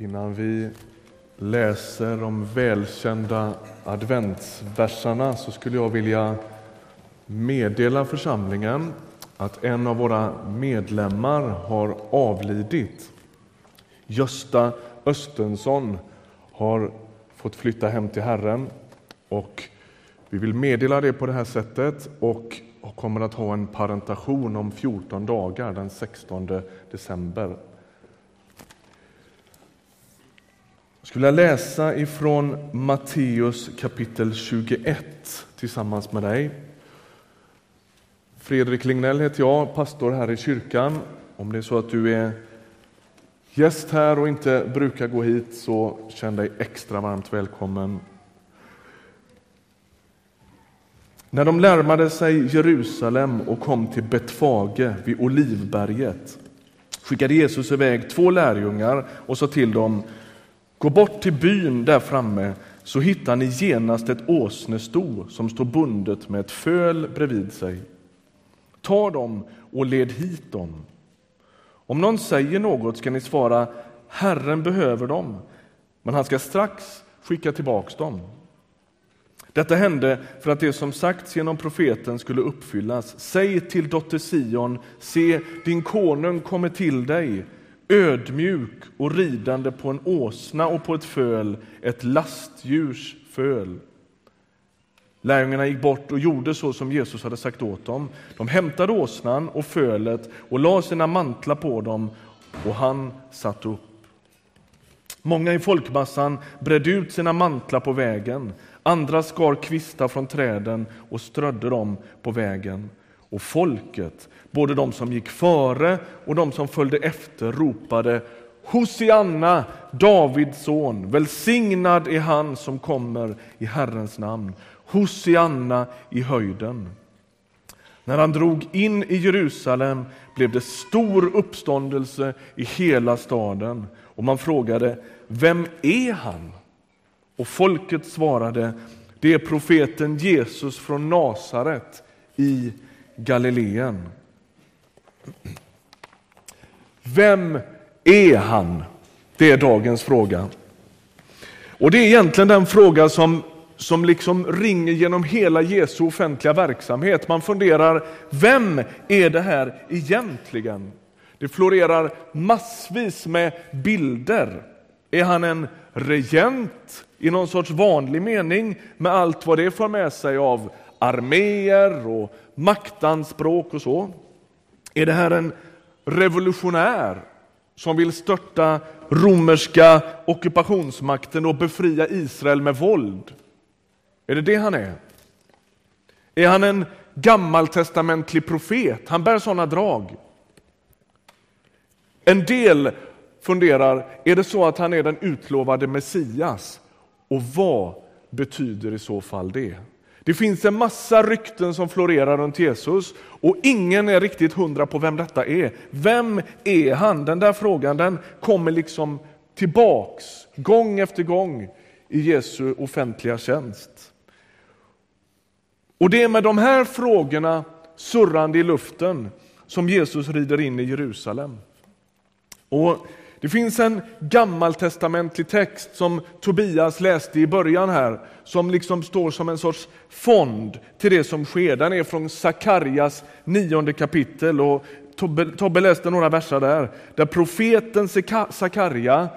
Innan vi läser de välkända adventsverserna så skulle jag vilja meddela församlingen att en av våra medlemmar har avlidit. Gösta Östensson har fått flytta hem till Herren och vi vill meddela det på det här sättet och kommer att ha en parentation om 14 dagar den 16 december. Jag skulle läsa ifrån Matteus kapitel 21 tillsammans med dig. Fredrik Lignell heter jag, pastor här i kyrkan. Om det är så att du är gäst här och inte brukar gå hit så känn dig extra varmt välkommen. När de närmade sig Jerusalem och kom till Betfage vid Olivberget skickade Jesus iväg två lärjungar och sa till dem Gå bort till byn där framme så hittar ni genast ett åsnesto som står bundet med ett föl bredvid sig. Ta dem och led hit dem. Om någon säger något ska ni svara Herren behöver dem, men han ska strax skicka tillbaks dem. Detta hände för att det som sagts genom profeten skulle uppfyllas. Säg till dotter Sion, se, din konung kommer till dig, ödmjuk och ridande på en åsna och på ett föl, ett lastdjurs föl. Lärjungarna gick bort och gjorde så som Jesus hade sagt åt dem. De hämtade åsnan och fölet och la sina mantlar på dem och han satt upp. Många i folkmassan bredde ut sina mantlar på vägen. Andra skar kvistar från träden och strödde dem på vägen. Och folket, både de som gick före och de som följde efter, ropade Hosianna, Davids son, välsignad är han som kommer i Herrens namn. Hosianna i höjden. När han drog in i Jerusalem blev det stor uppståndelse i hela staden och man frågade Vem är han? Och folket svarade Det är profeten Jesus från Nasaret i Galileen. Vem är han? Det är dagens fråga. Och det är egentligen den fråga som, som liksom ringer genom hela Jesu offentliga verksamhet. Man funderar, vem är det här egentligen? Det florerar massvis med bilder. Är han en regent i någon sorts vanlig mening med allt vad det för med sig av arméer och maktanspråk och så? Är det här en revolutionär som vill störta romerska ockupationsmakten och befria Israel med våld? Är det det han är? Är han en gammaltestamentlig profet? Han bär sådana drag. En del funderar, är det så att han är den utlovade Messias? Och vad betyder i så fall det? Det finns en massa rykten som florerar runt Jesus och ingen är riktigt hundra på vem detta är. Vem är han? Den där frågan den kommer liksom tillbaks gång efter gång i Jesu offentliga tjänst. Och det är med de här frågorna surrande i luften som Jesus rider in i Jerusalem. Och det finns en gammaltestamentlig text som Tobias läste i början här, som liksom står som en sorts fond till det som sker. Den är från Sakarjas nionde kapitel och Tobbe, Tobbe läste några verser där, där profeten Sakarja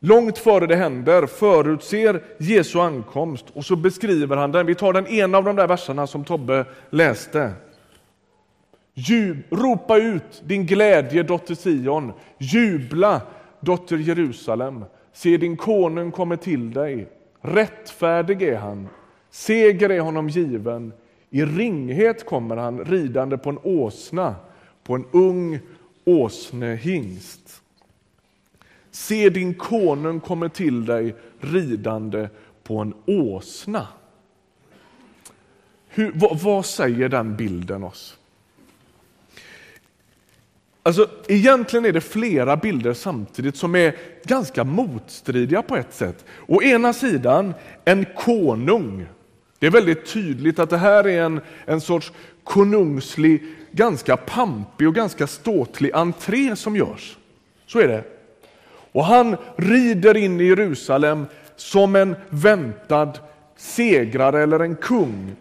långt före det händer förutser Jesu ankomst och så beskriver han den. Vi tar den ena av de där verserna som Tobbe läste. Jub, ropa ut din glädje, dotter Sion. Jubla, dotter Jerusalem. Se, din konung kommer till dig. Rättfärdig är han. Seger är honom given. I ringhet kommer han ridande på en åsna, på en ung åsnehingst. Se, din konung kommer till dig ridande på en åsna. Hur, vad, vad säger den bilden oss? Alltså, egentligen är det flera bilder samtidigt som är ganska motstridiga på ett sätt. Å ena sidan en konung. Det är väldigt tydligt att det här är en, en sorts konungslig, ganska pampig och ganska ståtlig entré som görs. Så är det. Och han rider in i Jerusalem som en väntad segrare eller en kung.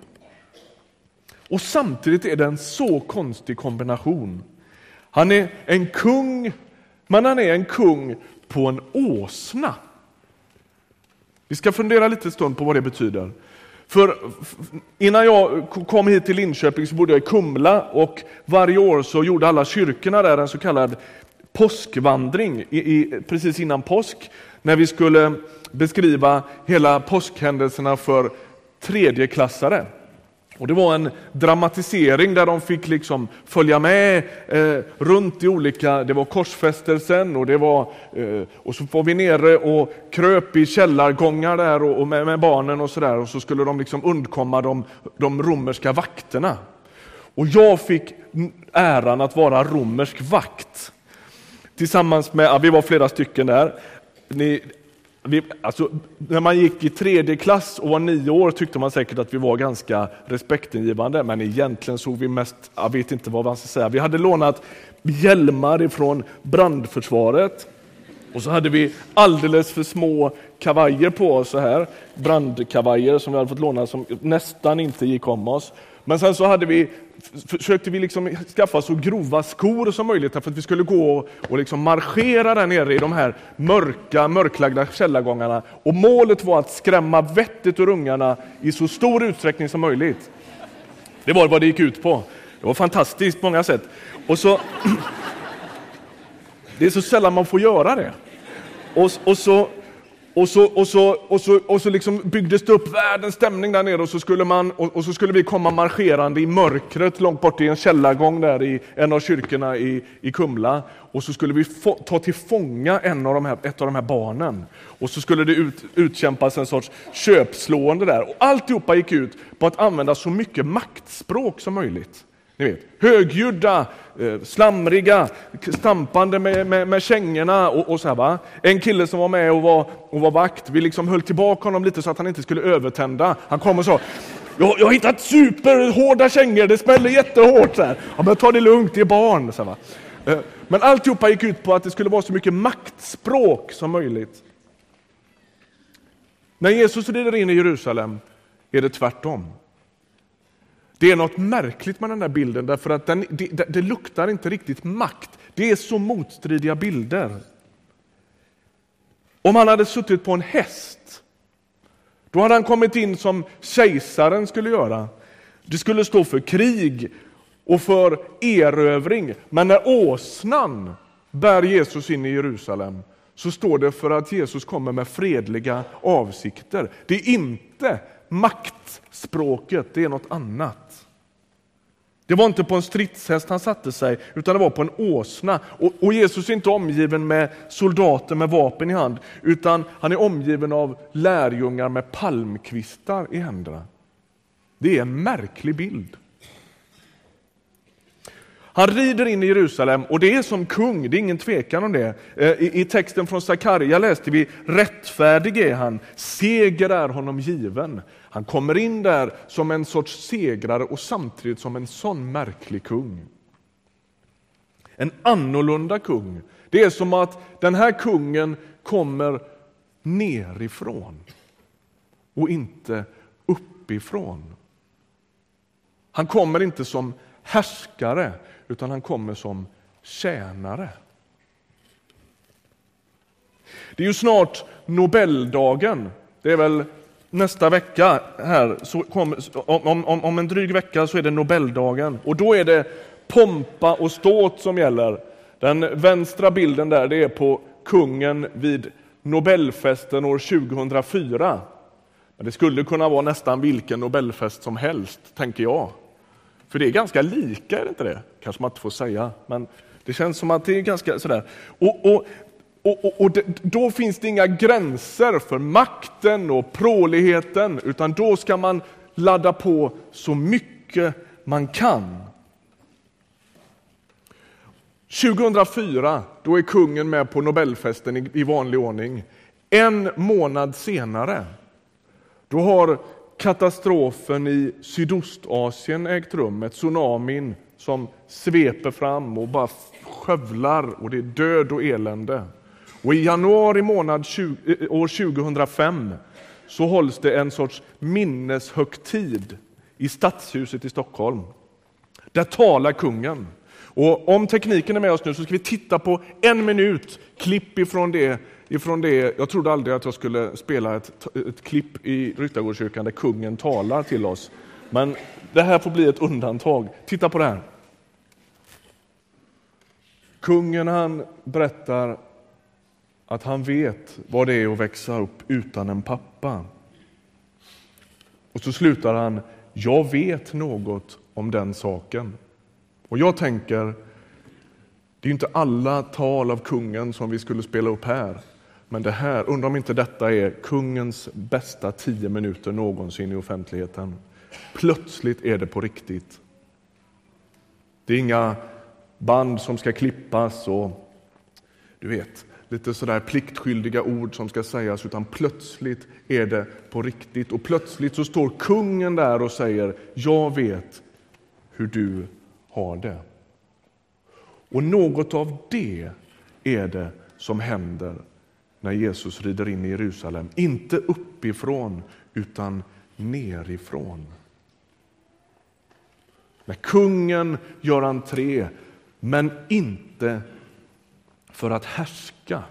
Och samtidigt är det en så konstig kombination. Han är en kung, men han är en kung på en åsna. Vi ska fundera lite stund på vad det betyder. För innan jag kom hit till Linköping så bodde jag i Kumla och varje år så gjorde alla kyrkorna där en så kallad påskvandring i, i, precis innan påsk när vi skulle beskriva hela påskhändelserna för tredjeklassare. Och det var en dramatisering där de fick liksom följa med eh, runt i olika, det var korsfästelsen och det var, eh, och så var vi nere och kröp i källargångar där och, och med, med, barnen och sådär och så skulle de liksom undkomma de, de romerska vakterna. Och jag fick äran att vara romersk vakt. Tillsammans med, ja, vi var flera stycken där. Ni, vi, alltså, när man gick i tredje klass och var nio år tyckte man säkert att vi var ganska respektingivande, men egentligen såg vi mest, jag vet inte vad man ska säga, vi hade lånat hjälmar ifrån brandförsvaret och så hade vi alldeles för små kavajer på oss, så här, brandkavajer som vi hade fått låna som nästan inte gick om oss. Men sen så hade vi, försökte vi liksom skaffa så grova skor som möjligt för att vi skulle gå och liksom marschera där nere i de här mörka, mörklagda källargångarna. Och målet var att skrämma vettet ur ungarna i så stor utsträckning som möjligt. Det var vad det gick ut på. Det var fantastiskt på många sätt. Och så, det är så sällan man får göra det. Och, och så och så, och så, och så, och så liksom byggdes det upp världens stämning där nere och så, skulle man, och, och, så skulle vi komma marscherande i mörkret långt bort i en källargång där i en av kyrkorna i, i Kumla. Och så skulle vi få, ta till fånga en av de här, ett av de här barnen. Och så skulle det ut, utkämpas en sorts köpslående där. Och alltihopa gick ut på att använda så mycket maktspråk som möjligt. Ni vet, högljudda, eh, slamriga, stampande med, med, med kängorna och, och så här, va? En kille som var med och var, och var vakt, vi liksom höll tillbaka honom lite så att han inte skulle övertända. Han kom och sa jag, jag har hittat superhårda kängor, det smäller jättehårt. Så här. Ja, men ta det lugnt, det är barn. Så här, va? Eh, men alltihopa gick ut på att det skulle vara så mycket maktspråk som möjligt. När Jesus rider in i Jerusalem är det tvärtom. Det är något märkligt med den där bilden därför att den, det, det luktar inte riktigt makt. Det är så motstridiga bilder. Om han hade suttit på en häst, då hade han kommit in som kejsaren skulle göra. Det skulle stå för krig och för erövring. Men när åsnan bär Jesus in i Jerusalem så står det för att Jesus kommer med fredliga avsikter. Det är inte makt Språket det är något annat. Det var inte på en stridshäst han satte sig, utan det var på en åsna. Och, och, Jesus är inte omgiven med soldater med vapen i hand, utan han är omgiven av lärjungar med palmkvistar i händerna. Det är en märklig bild. Han rider in i Jerusalem och det är som kung, det är ingen tvekan om det. Eh, I, i texten från Sakarja läste vi rättfärdig är han, seger är honom given. Han kommer in där som en sorts segrare och samtidigt som en sån märklig kung. En annorlunda kung. Det är som att den här kungen kommer nerifrån och inte uppifrån. Han kommer inte som härskare utan han kommer som tjänare. Det är ju snart Nobeldagen. Det är väl nästa vecka här, så kom, om, om, om en dryg vecka så är det Nobeldagen. Och då är det pompa och ståt som gäller. Den vänstra bilden där det är på kungen vid Nobelfesten år 2004. Men det skulle kunna vara nästan vilken Nobelfest som helst, tänker jag. För det är ganska lika, är det inte det? Kanske man inte får säga, men det känns som att det är ganska sådär. Och, och, och, och, och det, då finns det inga gränser för makten och pråligheten, utan då ska man ladda på så mycket man kan. 2004 då är kungen med på Nobelfesten i, i vanlig ordning. En månad senare då har katastrofen i Sydostasien ägt rum, ett tsunamin som sveper fram och bara skövlar och det är död och elände. Och I januari månad 20, eh, år 2005 så hålls det en sorts minneshögtid i Stadshuset i Stockholm. Där talar kungen. Och om tekniken är med oss nu så ska vi titta på en minut klipp ifrån det. Ifrån det. Jag trodde aldrig att jag skulle spela ett, ett klipp i Ryttargårdskyrkan där kungen talar till oss. Men det här får bli ett undantag. Titta på det här. Kungen han berättar att han vet vad det är att växa upp utan en pappa. Och så slutar han, jag vet något om den saken. Och jag tänker, det är inte alla tal av kungen som vi skulle spela upp här. Men det här, undrar om inte detta är kungens bästa tio minuter någonsin i offentligheten. Plötsligt är det på riktigt. Det är inga band som ska klippas och du vet, lite sådär pliktskyldiga ord som ska sägas, utan plötsligt är det på riktigt. Och plötsligt så står kungen där och säger, jag vet hur du har det. Och något av det är det som händer när Jesus rider in i Jerusalem. Inte uppifrån, utan nerifrån. När kungen gör entré, men inte för att härska,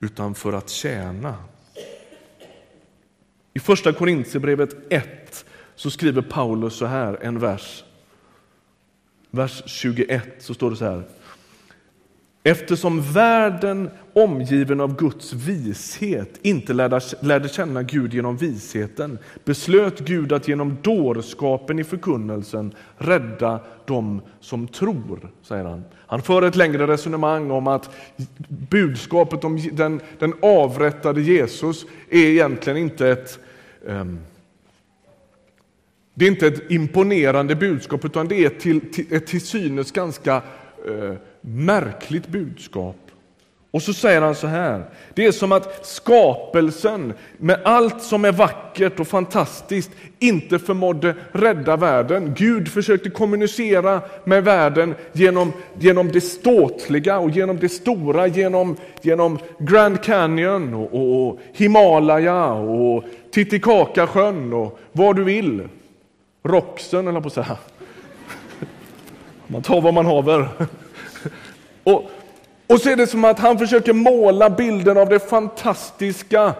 utan för att tjäna. I Första Korintierbrevet 1 så skriver Paulus så här, en vers. Vers 21 så står det så här. Eftersom världen omgiven av Guds vishet inte lärde, känna Gud genom visheten beslöt Gud att genom dårskapen i förkunnelsen rädda dem som tror, säger han. Han för ett längre resonemang om att budskapet om den, den avrättade Jesus är egentligen inte ett um, det är inte ett imponerande budskap utan det är till, till, ett till synes ganska uh, märkligt budskap. Och så säger han så här, det är som att skapelsen med allt som är vackert och fantastiskt inte förmådde rädda världen. Gud försökte kommunicera med världen genom, genom det ståtliga och genom det stora, genom, genom Grand Canyon och, och, och Himalaya och Titicacasjön och vad du vill. Roxen, eller på att säga. Man tar vad man haver. Och, och så är det som att han försöker måla bilden av det fantastiska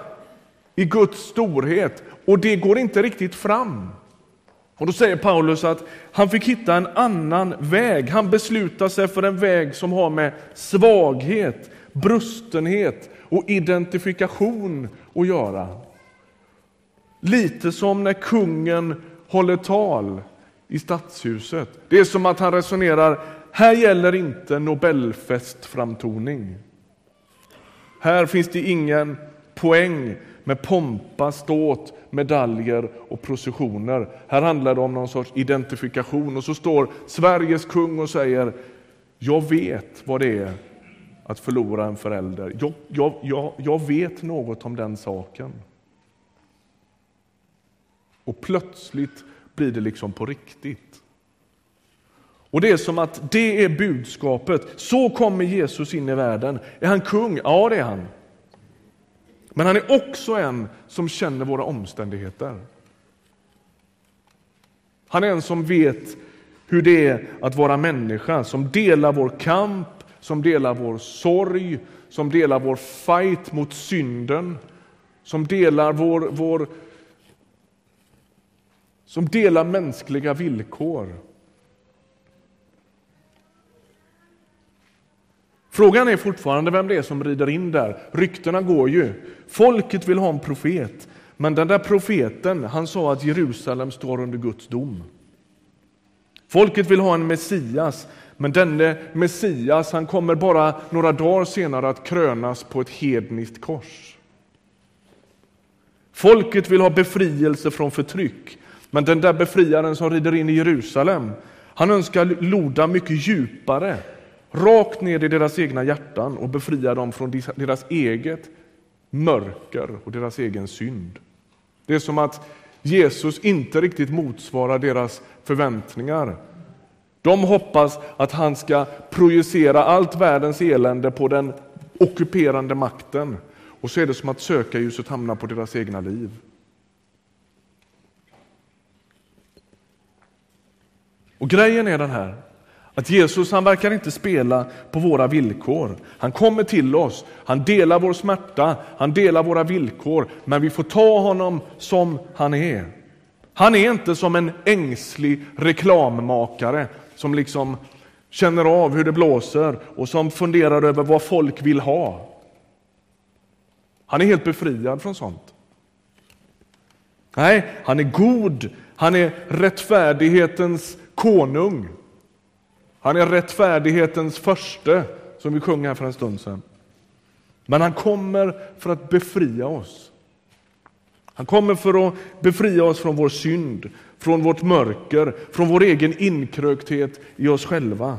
i Guds storhet och det går inte riktigt fram. Och Då säger Paulus att han fick hitta en annan väg. Han beslutar sig för en väg som har med svaghet, brustenhet och identifikation att göra. Lite som när kungen håller tal i stadshuset. Det är som att han resonerar, här gäller inte Nobelfestframtoning. Här finns det ingen poäng med pompa, ståt, medaljer och processioner. Här handlar det om någon sorts identifikation. Och så står Sveriges kung och säger, jag vet vad det är att förlora en förälder. Jag, jag, jag, jag vet något om den saken. Och plötsligt blir det liksom på riktigt. Och det är som att det är budskapet. Så kommer Jesus in i världen. Är han kung? Ja, det är han. Men han är också en som känner våra omständigheter. Han är en som vet hur det är att vara människa, som delar vår kamp, som delar vår sorg, som delar vår fight mot synden, som delar vår, vår som delar mänskliga villkor. Frågan är fortfarande vem det är som rider in där. Ryktena går ju. Folket vill ha en profet, men den där profeten han sa att Jerusalem står under Guds dom. Folket vill ha en Messias, men denne Messias han kommer bara några dagar senare att krönas på ett hedniskt kors. Folket vill ha befrielse från förtryck, men den där befriaren som rider in i Jerusalem, han önskar loda mycket djupare rakt ner i deras egna hjärtan och befria dem från deras eget mörker och deras egen synd. Det är som att Jesus inte riktigt motsvarar deras förväntningar. De hoppas att han ska projicera allt världens elände på den ockuperande makten och så är det som att sökarljuset hamnar på deras egna liv. Och grejen är den här, att Jesus han verkar inte spela på våra villkor. Han kommer till oss, han delar vår smärta, han delar våra villkor, men vi får ta honom som han är. Han är inte som en ängslig reklammakare som liksom känner av hur det blåser och som funderar över vad folk vill ha. Han är helt befriad från sånt. Nej, han är god, han är rättfärdighetens konung. Han är rättfärdighetens förste, som vi sjöng här för en stund sedan. Men han kommer för att befria oss. Han kommer för att befria oss från vår synd, från vårt mörker, från vår egen inkrökthet i oss själva.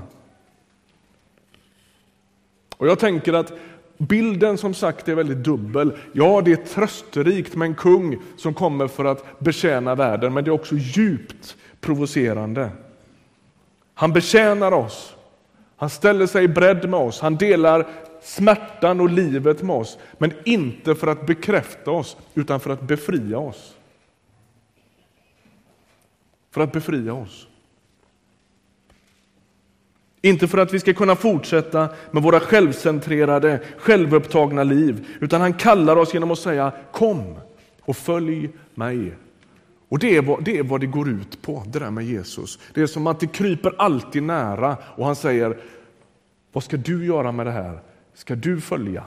Och jag tänker att bilden som sagt är väldigt dubbel. Ja, det är trösterikt med en kung som kommer för att betjäna världen, men det är också djupt provocerande. Han betjänar oss, han ställer sig i bredd med oss, han delar smärtan och livet med oss, men inte för att bekräfta oss, utan för att befria oss. För att befria oss. Inte för att vi ska kunna fortsätta med våra självcentrerade, självupptagna liv, utan han kallar oss genom att säga kom och följ mig. Och det är, vad, det är vad det går ut på, det där med Jesus. Det är som att det kryper alltid nära och han säger, vad ska du göra med det här? Ska du följa?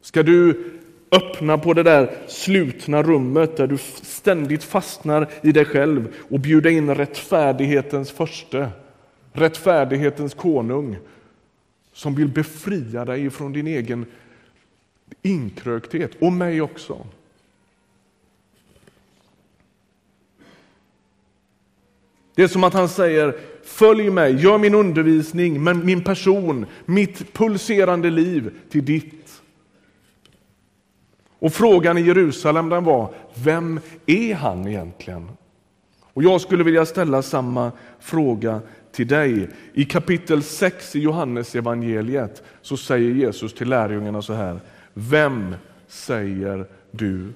Ska du öppna på det där slutna rummet där du ständigt fastnar i dig själv och bjuda in rättfärdighetens förste, rättfärdighetens konung som vill befria dig från din egen inkrökthet, och mig också. Det är som att han säger, följ mig, gör min undervisning, men min person, mitt pulserande liv till ditt. Och frågan i Jerusalem den var, vem är han egentligen? Och jag skulle vilja ställa samma fråga till dig. I kapitel 6 i Johannes evangeliet så säger Jesus till lärjungarna så här, vem säger du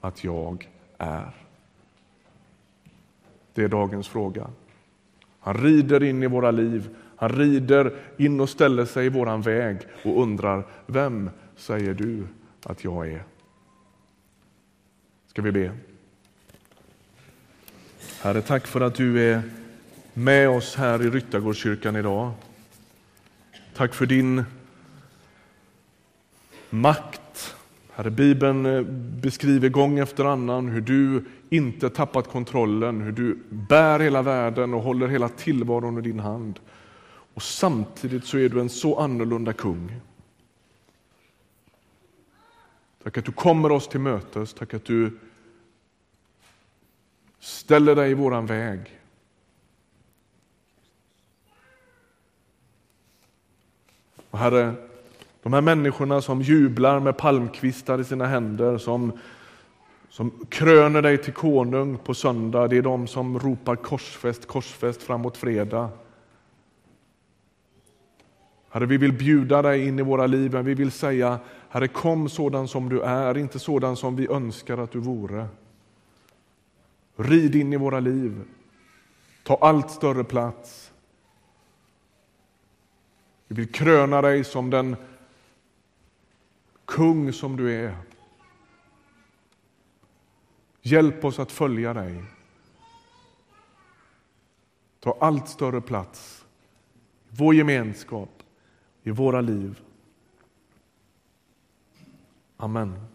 att jag är? Det är dagens fråga. Han rider in i våra liv, han rider in och ställer sig i våran väg och undrar, vem säger du att jag är? Ska vi be? Herre, tack för att du är med oss här i Ryttargårdskyrkan idag. Tack för din makt Herre, Bibeln eh, beskriver gång efter annan hur du inte tappat kontrollen, hur du bär hela världen och håller hela tillvaron i din hand. Och samtidigt så är du en så annorlunda kung. Tack att du kommer oss till mötes, tack att du ställer dig i våran väg. Och Herre, de här människorna som jublar med palmkvistar i sina händer, som, som kröner dig till konung på söndag, det är de som ropar korsfäst, korsfäst framåt fredag. Herre, vi vill bjuda dig in i våra liv, men vi vill säga, Herre, kom sådan som du är, inte sådan som vi önskar att du vore. Rid in i våra liv, ta allt större plats. Vi vill kröna dig som den kung som du är. Hjälp oss att följa dig. Ta allt större plats i vår gemenskap, i våra liv. Amen.